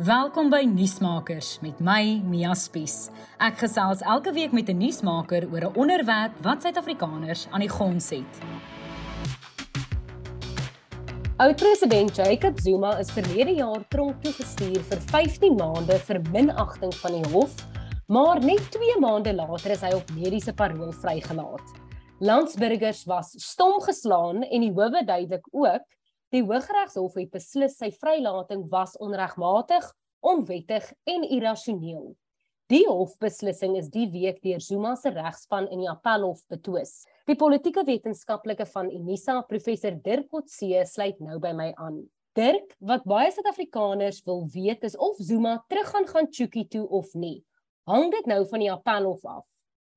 Welkom by Nuusmakers met my Mia Spies. Ek gesels elke week met 'n nuusmaker oor 'n onderwerp wat Suid-Afrikaners aan die gons het. Oud-president Jacob Zuma is verlede jaar tronk toe gestuur vir 15 maande vir minagting van die hof, maar net 2 maande later is hy op mediese parol vrygelaat. Landsburgers was stom geslaan en die howe duidelik ook Die Hooggeregshof het beslis sy vrylating was onregmatig, onwettig en irrasioneel. Die hofbeslissing is die week deur Zuma se regspan in die Appelhof betwis. Die politieke wetenskaplike van Unisa, professor Dirk Coetzee, sluit nou by my aan. Dirk, wat baie Suid-Afrikaners wil weet is of Zuma terug gaan gaan Chuki toe of nie. Hang dit nou van die Appelhof af?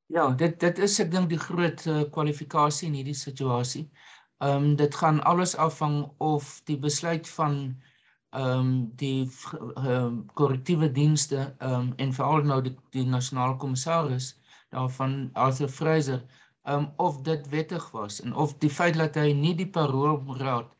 Ja, dit dit is ek dink die groot uh, kwalifikasie in hierdie situasie. Ehm um, dit gaan alles afhang of die besluit van ehm um, die ehm um, korrektiewe dienste ehm um, en veral nou die, die nasionale kommissaris daarvan Arthur Fraser ehm um, of dit wettig was en of die feit dat hy nie die paroolraad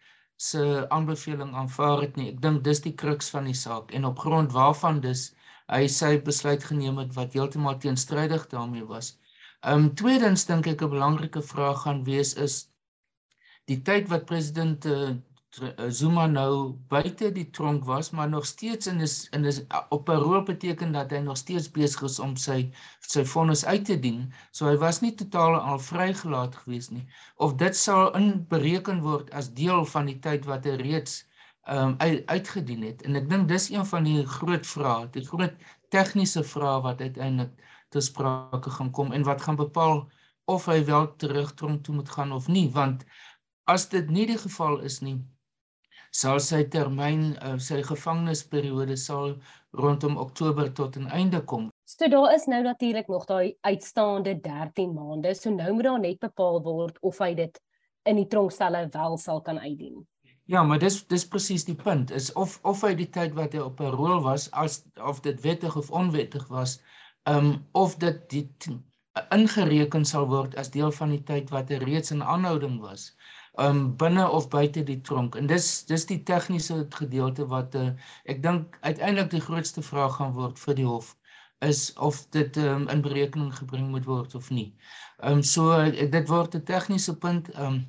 se aanbeveling aanvaar het nie. Ek dink dis die kruks van die saak en op grond waarvan dus hy sy besluit geneem het wat heeltemal teenstrydig daarmee was. Ehm um, tweedens dink ek 'n belangrike vraag gaan wees is die tyd wat president uh, Zuma nou buite die tronk was, maar nog steeds in is in is op 'n rol beteken dat hy nog steeds besig is om sy sy vonnis uit te dien. So hy was nie totaal al vrygelaat gewees nie. Of dit sal inbereken word as deel van die tyd wat hy reeds ehm um, uit, uitgedien het. En ek dink dis een van die groot vrae, die groot tegniese vrae wat uiteindelik te sprake gaan kom en wat gaan bepaal of hy wel terug tronk toe moet gaan of nie, want As dit nie die geval is nie, sal sy termyn uh, sy gevangenisperiode sal rondom Oktober tot 'n einde kom. So daar is nou natuurlik nog daai uitstaande 13 maande, so nou moet daar net bepaal word of hy dit in die tronkstelle wel sal kan uitdien. Ja, maar dis dis presies die punt is of of hy die tyd wat hy op 'n rol was as of dit wettig of onwettig was, ehm um, of dit die ingereken sal word as deel van die tyd wat hy reeds in aanhouding was um binne of buite die tronk. En dis dis die tegniese gedeelte wat uh, ek dink uiteindelik die grootste vraag gaan word vir die hof is of dit um in berekening gebring moet word of nie. Um so dit word 'n tegniese punt um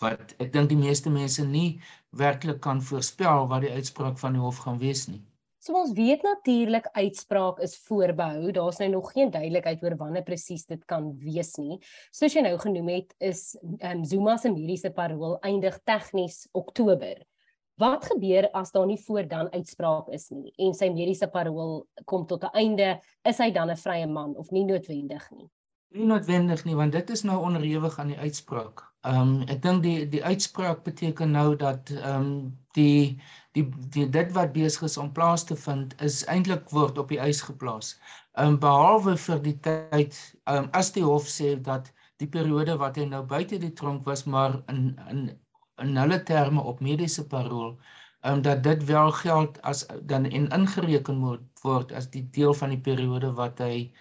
wat ek dink die meeste mense nie werklik kan voorspel wat die uitspraak van die hof gaan wees nie. So ons weet natuurlik uitspraak is voorbehou. Daar's nou nog geen duidelikheid oor wanneer presies dit kan wees nie. Soos jy nou genoem het, is um, Zuma se mediese parol eindig tegnies Oktober. Wat gebeur as daar nie voor dan uitspraak is nie en sy mediese parol kom tot 'n einde, is hy dan 'n vrye man of nie noodwendig nie? Nie noodwendig nie, want dit is nou onderhewig aan die uitspraak. Ehm um, ek dink die die uitspraak beteken nou dat ehm um, die die die dit wat besig is om plaas te vind is eintlik word op die ys geplaas. Ehm um, behalwe vir die tyd ehm um, as die hof sê dat die periode wat hy nou buite die tronk was maar in in in hulle terme op mediese parol ehm um, dat dit wel geld as dan en ingereken moet word as die deel van die periode wat hy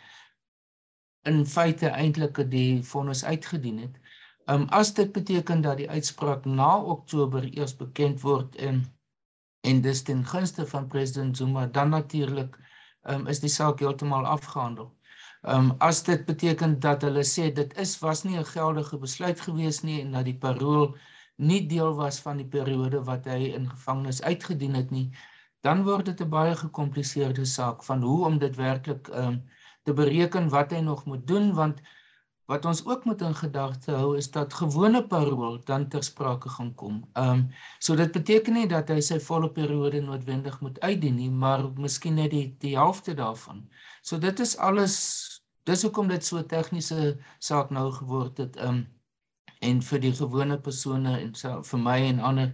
in feite eintlik die vonnis uitgedien het. Ehm um, as dit beteken dat die uitspraak na Oktober eers bekend word en en dis ten gunste van president Zuma dan natuurlik um, is die saak heeltemal afgehandel. Ehm um, as dit beteken dat hulle sê dit is was nie 'n geldige besluit gewees nie en dat die parol nie deel was van die periode wat hy in gevangenis uitgedien het nie, dan word dit 'n baie gekompliseerde saak van hoe om dit werklik ehm um, te bereken wat hy nog moet doen want Wat ons ook moet in gedagte hou is dat gewone parol dan ter sprake gaan kom. Ehm um, so dit beteken nie dat hy sy volle periode noodwendig moet uitdien nie, maar miskien net die die helfte daarvan. So dit is alles dis hoekom dit so tegniese saak nou geword het. Ehm um, en vir die gewone persone en so vir my en ander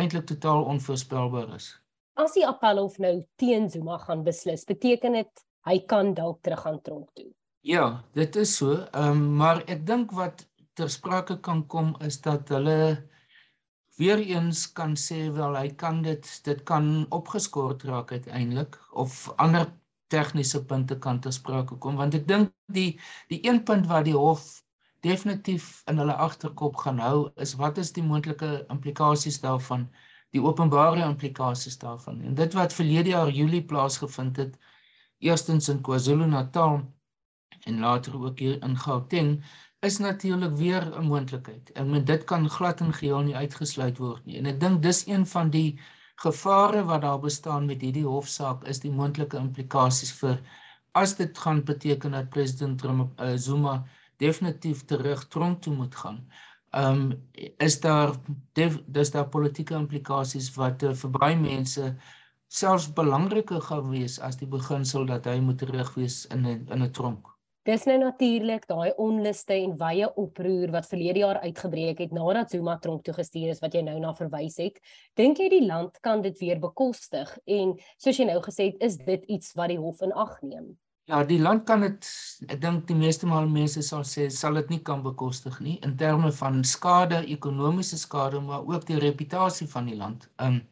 eintlik totaal onvoorspelbaar is. As die appelhof nou teen Zuma gaan beslis, beteken dit hy kan dalk terug gaan tronk toe. Ja, dit is so. Ehm um, maar ek dink wat ter sprake kan kom is dat hulle weer eens kan sê wel hy kan dit dit kan opgeskort raak uiteindelik of ander tegniese punte kan ter sprake kom want ek dink die die een punt wat die hof definitief in hulle agterkop gaan hou is wat is die moontlike implikasies daarvan die openbare implikasies daarvan. En dit wat verlede jaar Julie plaasgevind het, eerstens in KwaZulu-Natal en later ook hier in Gauteng, is natuurlik weer 'n moontlikheid. Ek meen dit kan glad en geheel nie uitgesluit word nie. En ek dink dis een van die gevare wat daar bestaan met hierdie hofsaak is die moontlike implikasies vir as dit gaan beteken dat president uh, Zuma definitief terug tronk toe moet gaan. Ehm um, is daar dis daar politieke implikasies wat uh, vir baie mense selfs belangriker gaan wees as die beginsel dat hy moet terug wees in 'n in 'n tronk. Dis nou natuurlik daai onluste en wye oproer wat verlede jaar uitgebreek het nadat Zuma tronk toe gestuur is wat jy nou na verwys het. Dink jy die land kan dit weer bekostig en soos jy nou gesê het, is dit iets wat die hof in ag neem? Ja, die land kan dit ek dink die meeste maal mense sal sê sal dit nie kan bekostig nie in terme van skade, ekonomiese skade, maar ook die reputasie van die land. Um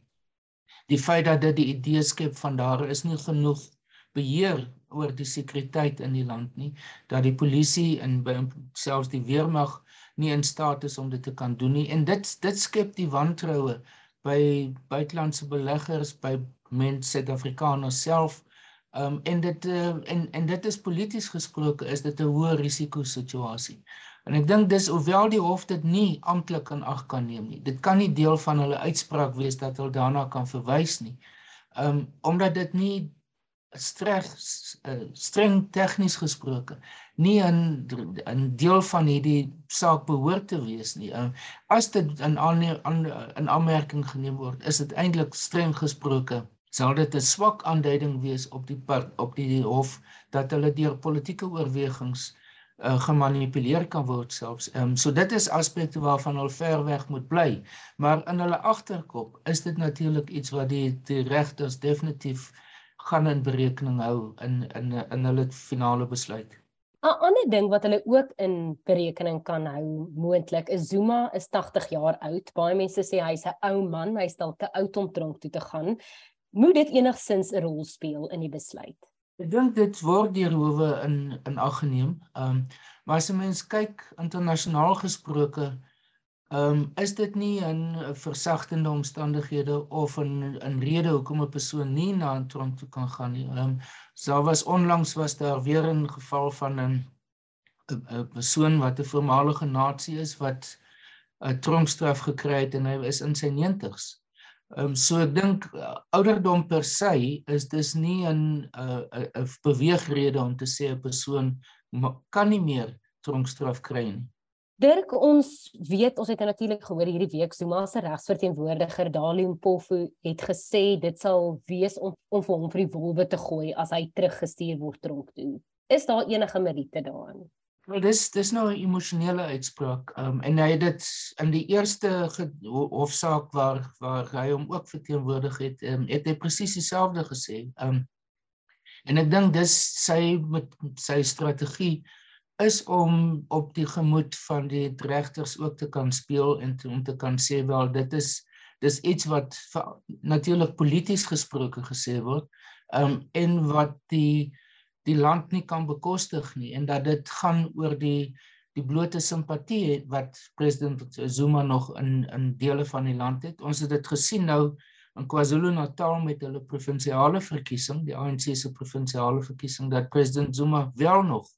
die feit dat dit die idee skep van daar is nie genoeg beheer oor die sekuriteit in die land nie dat die polisie en selfs die weermag nie in staat is om dit te kan doen nie. En dit dit skep die wantroue by buitelandse beleggers by mense Suid-Afrikaners self. Um, en dit uh, en en dit is polities gesproke is dit 'n hoë risiko situasie. En ek dink dis hoewel die hof dit nie amptelik in ag kan neem nie dit kan nie deel van hulle uitspraak wees dat hulle daarna kan verwys nie. Um, omdat dit nie streng eh, streng tegnies gesproke nie 'n 'n deel van hierdie saak behoort te wees nie. Eh, as dit in aan in aanmerking geneem word, is dit eintlik streng gesproke sal dit 'n swak aanduiding wees op die op die hof dat hulle deur politieke oorwegings uh, gemanipuleer kan word selfs. Ehm um, so dit is aspekte waarvan hulle ver weg moet bly. Maar in hulle agterkop is dit natuurlik iets wat die die regters definitief gaan in berekening hou in in in hulle finale besluit. 'n Ander ding wat hulle ook in berekening kan hou moontlik is Zuma is 80 jaar oud. Baie mense sê hy's 'n ou man, hy's dalk te oud om tronk toe te gaan. Moet dit enigsins 'n rol speel in die besluit? Ek dink dit word deur howe in in ag geneem. Ehm um, maar as 'n mens kyk internasionaal gesproke, Ehm um, is dit nie 'n versagtende omstandighede of 'n 'n rede hoekom 'n persoon nie na 'n tronk toe kan gaan nie. Ehm um, daar was onlangs was daar weer 'n geval van 'n 'n persoon wat 'n voormalige nasie is wat 'n tronkstraf gekry het en hy is in sy 90's. Ehm um, so ek dink ouderdom per se is dis nie 'n 'n beweegrede om te sê 'n persoon kan nie meer tronkstraf kry nie. Dirk ons weet ons het natuurlik gehoor hierdie week Zuma se regsverteenwoordiger Dalium Pofu het gesê dit sal wees om, om vir hom vir die wolwe te gooi as hy teruggestuur word tronk toe. Is daar enige meriete daarin? Wel dis dis nou 'n emosionele uitspraak. Um, en hy het dit in die eerste hofsaak waar waar hy hom ook verteenwoordig het, um, het hy presies dieselfde gesê. Um, en ek dink dis sy met sy strategie is om op die gemoed van die regters ook te kan speel en te, om te kan sê wel dit is dis iets wat natuurlik polities gesproke gesê word um, en wat die die land nie kan bekostig nie en dat dit gaan oor die die blote simpatie wat president Zuma nog in in dele van die land het. Ons het dit gesien nou in KwaZulu-Natal met hulle provinsiale verkiesing die ANC se provinsiale verkiesing dat president Zuma wel nog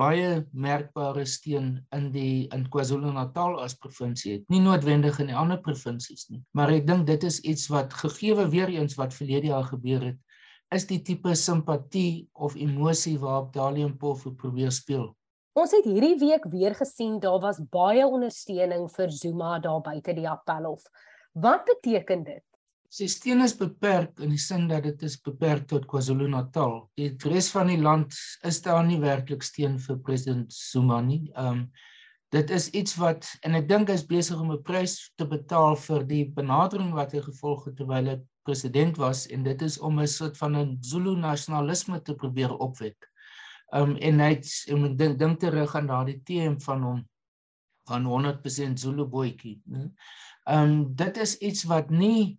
baie merkbare steun in die in KwaZulu-Natal as provinsie het. Nie noodwendig in die ander provinsies nie, maar ek dink dit is iets wat gegeewe weer eens wat verlede jaar gebeur het, is die tipe simpatie of emosie waarop Dalium Pofu probeer speel. Ons het hierdie week weer gesien daar was baie ondersteuning vir Zuma daar buite die appelhof. Wat beteken dit? Sy steun is beperk in die sin dat dit is beperk tot KwaZulu-Natal. Die res van die land is daar nie werklik steun vir president Zuma nie. Um dit is iets wat en ek dink hy is besig om 'n prys te betaal vir die benadering wat hy gevolg het terwyl hy president was en dit is om 'n soort van 'n Zulu nasionalisme te probeer opwek. Um en hy het ek dink dink terug aan daardie TM van hom van 100% Zulu boetjie, né? Um dit is iets wat nie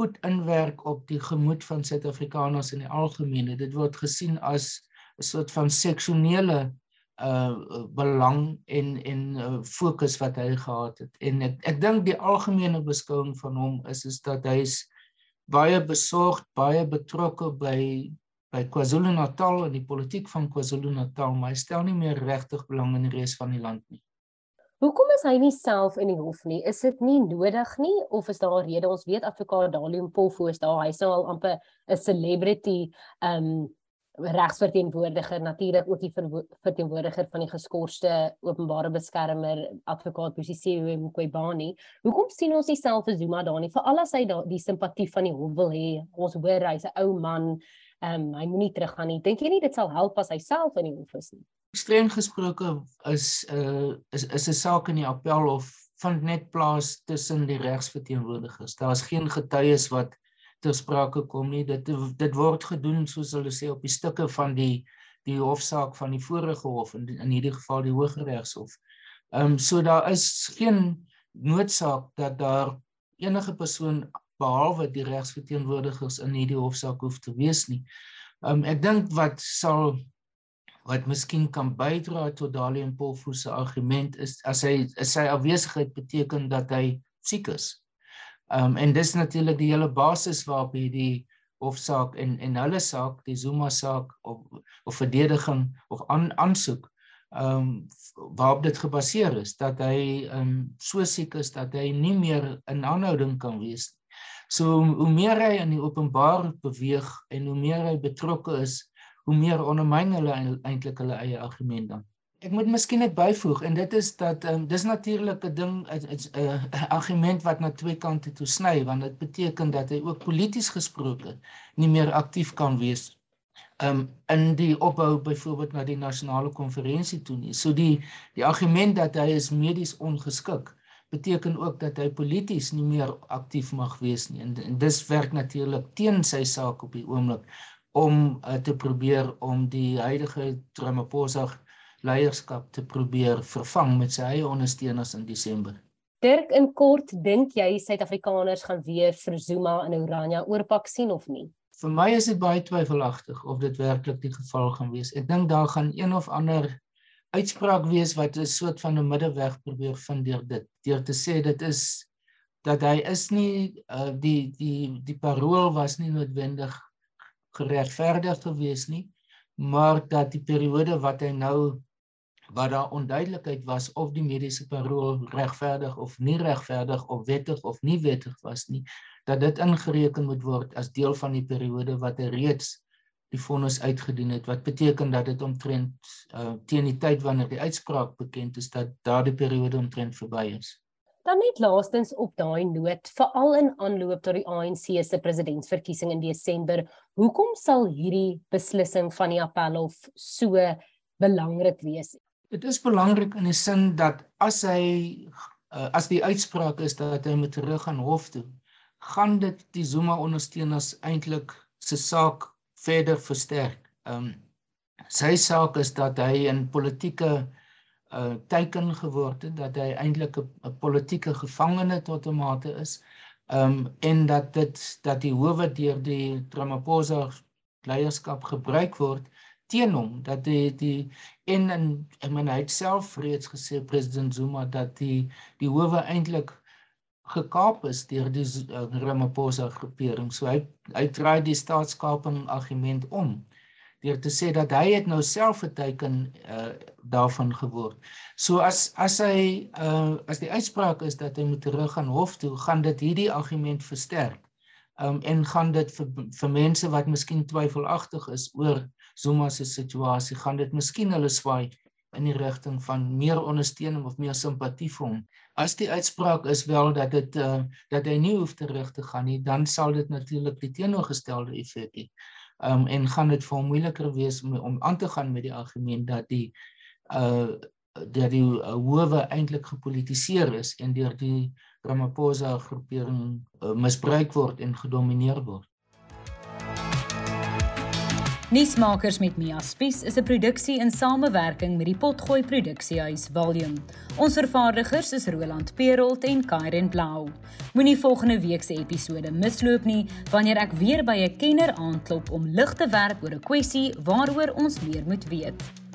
goed inwerk op die gemoed van Suid-Afrikaners in die algemeen. Dit word gesien as 'n soort van seksionele uh belang en en uh, fokus wat hy gehad het. En ek ek dink die algemene beskouing van hom is is dat hy is baie besorgd, baie betrokke by by KwaZulu-Natal en die politiek van KwaZulu-Natal, maar hy stel nie meer regtig belang in die res van die land nie. Hoekom is hy nie self in die hof nie? Is dit nie nodig nie of is daar 'n rede? Ons weet advokaat Dalium Polfoos daar, hy sou al amper 'n celebrity um regsverteenwoordiger natuurlik ook die verteenwoordiger van die geskorste openbare beskermer advokaat Bosisiwe Mqobani. Hoekom sien ons nie self as Zuma daar nie? Veral as hy da die simpatie van die hof wil hê. Ons hoor hy's 'n ou man, ehm um, hy moenie teruggaan nie. Dink jy nie dit sal help as hy self in die hof is nie? Streng gesproke is 'n uh, is is 'n saak in die appelhof vind net plaas tussen die regsverteenwoordigers. Daar is geen getuies wat ter sprake kom nie. Dit dit word gedoen soos hulle sê op die stukke van die die hofsaak van die vorige hof in in hierdie geval die Hooggeregshof. Ehm um, so daar is geen noodsaak dat daar enige persoon behalwe die regsverteenwoordigers in hierdie hofsaak hoef te wees nie. Um ek dink wat sal wat miskien kan bydra tot Dalie en Polfo se argument is as hy is sy afwesigheid beteken dat hy siek is. Um en dis natuurlik die hele basis waarop hierdie hofsaak en en hulle saak, die Zuma saak of of verdediging of aan aansoek um waarop dit gebaseer is dat hy um so siek is dat hy nie meer in aanhouding kan wees nie. So hoe meer hy in die openbaar beweeg en hoe meer hy betrokke is, hoe meer ondermyn hulle eintlik hulle eie argument dan. Ek moet miskien net byvoeg en dit is dat um, dis natuurlik 'n ding 'n argument wat na twee kante toe sny want dit beteken dat hy ook polities gesproke nie meer aktief kan wees um in die opbou byvoorbeeld na die nasionale konferensie toe nie. So die die argument dat hy is medies ongeskik beteken ook dat hy polities nie meer aktief mag wees nie en, en dis werk natuurlik teen sy saak op die oomblik om uh, te probeer om die huidige Ramaphosa leierskap te probeer vervang met sy eie ondersteuners in Desember. Dirk in kort dink jy Suid-Afrikaners gaan weer vir Zuma in Oranje oorpak sien of nie? Vir my is dit baie twyfelagtig of dit werklik die geval gaan wees. Ek dink daar gaan een of ander uitspraak wees wat 'n soort van 'n middeweg probeer vind deur dit deur te sê dit is dat hy is nie uh, die die die parool was nie noodwendig geregverdig gewees nie maar dat die periode wat hy nou wat daar onduidelikheid was of die mediese parool regverdig of nie regverdig of wettig of nie wettig was nie dat dit ingereken moet word as deel van die periode wat hy reeds die vonnis uitgedien het wat beteken dat dit omtrent uh, teen die tyd wanneer die uitspraak bekend is dat daardie periode omtrent verby is. Dan net laastens op daai noot, veral in aanloop tot die ANC se presidentsverkiesing in Desember, hoekom sal hierdie beslissing van die appelhof so belangrik wees? Dit is belangrik in die sin dat as hy uh, as die uitspraak is dat hy moet terug aan hof toe, gaan dit die Zuma ondersteuners eintlik se saak verder versterk. Ehm um, sy saak is dat hy in politieke teiken geword het dat hy eintlik 'n politieke gevangene tot 'n mate is. Ehm um, en dat dit dat die howe deur die Ramaphosa leierskap gebruik word teen hom dat die die en in ek meen hy het self reeds gesê president Zuma dat die die howe eintlik gekaap is deur die uh, Ramaphosa groepering. So hy hy draai die staatskaping argument om deur te sê dat hy het nou self 'n teken uh, daarvan geword. So as as hy uh, as die uitspraak is dat hy moet terug aan hof toe, gaan dit hierdie argument versterk. Um en gaan dit vir vir mense wat miskien twyfelagtig is oor Zuma se situasie, gaan dit miskien hulle swaai in die rigting van meer ondersteuning of meer simpatie vir hom. As die uitspraak is wel dat dit uh, dat hy nie hoef terug te gaan nie, dan sal dit natuurlik die teenoorgestelde effek hê. Um en gaan dit vir hom moeiliker wees om, om aan te gaan met die argument dat die uh dat die uh, howe eintlik gepolitiseer is en deur die Ramaphosa groepering uh, misbruik word en gedomeineer word. Nuusmakers met Mia Spies is 'n produksie in samewerking met die Potgooi Produksiehuis Volume. Ons vervaardigers is Roland Perolt en Kairen Blau. Moenie volgende week se episode misloop nie wanneer ek weer by 'n kenner aanklop om lig te werp oor 'n kwessie waaroor ons meer moet weet.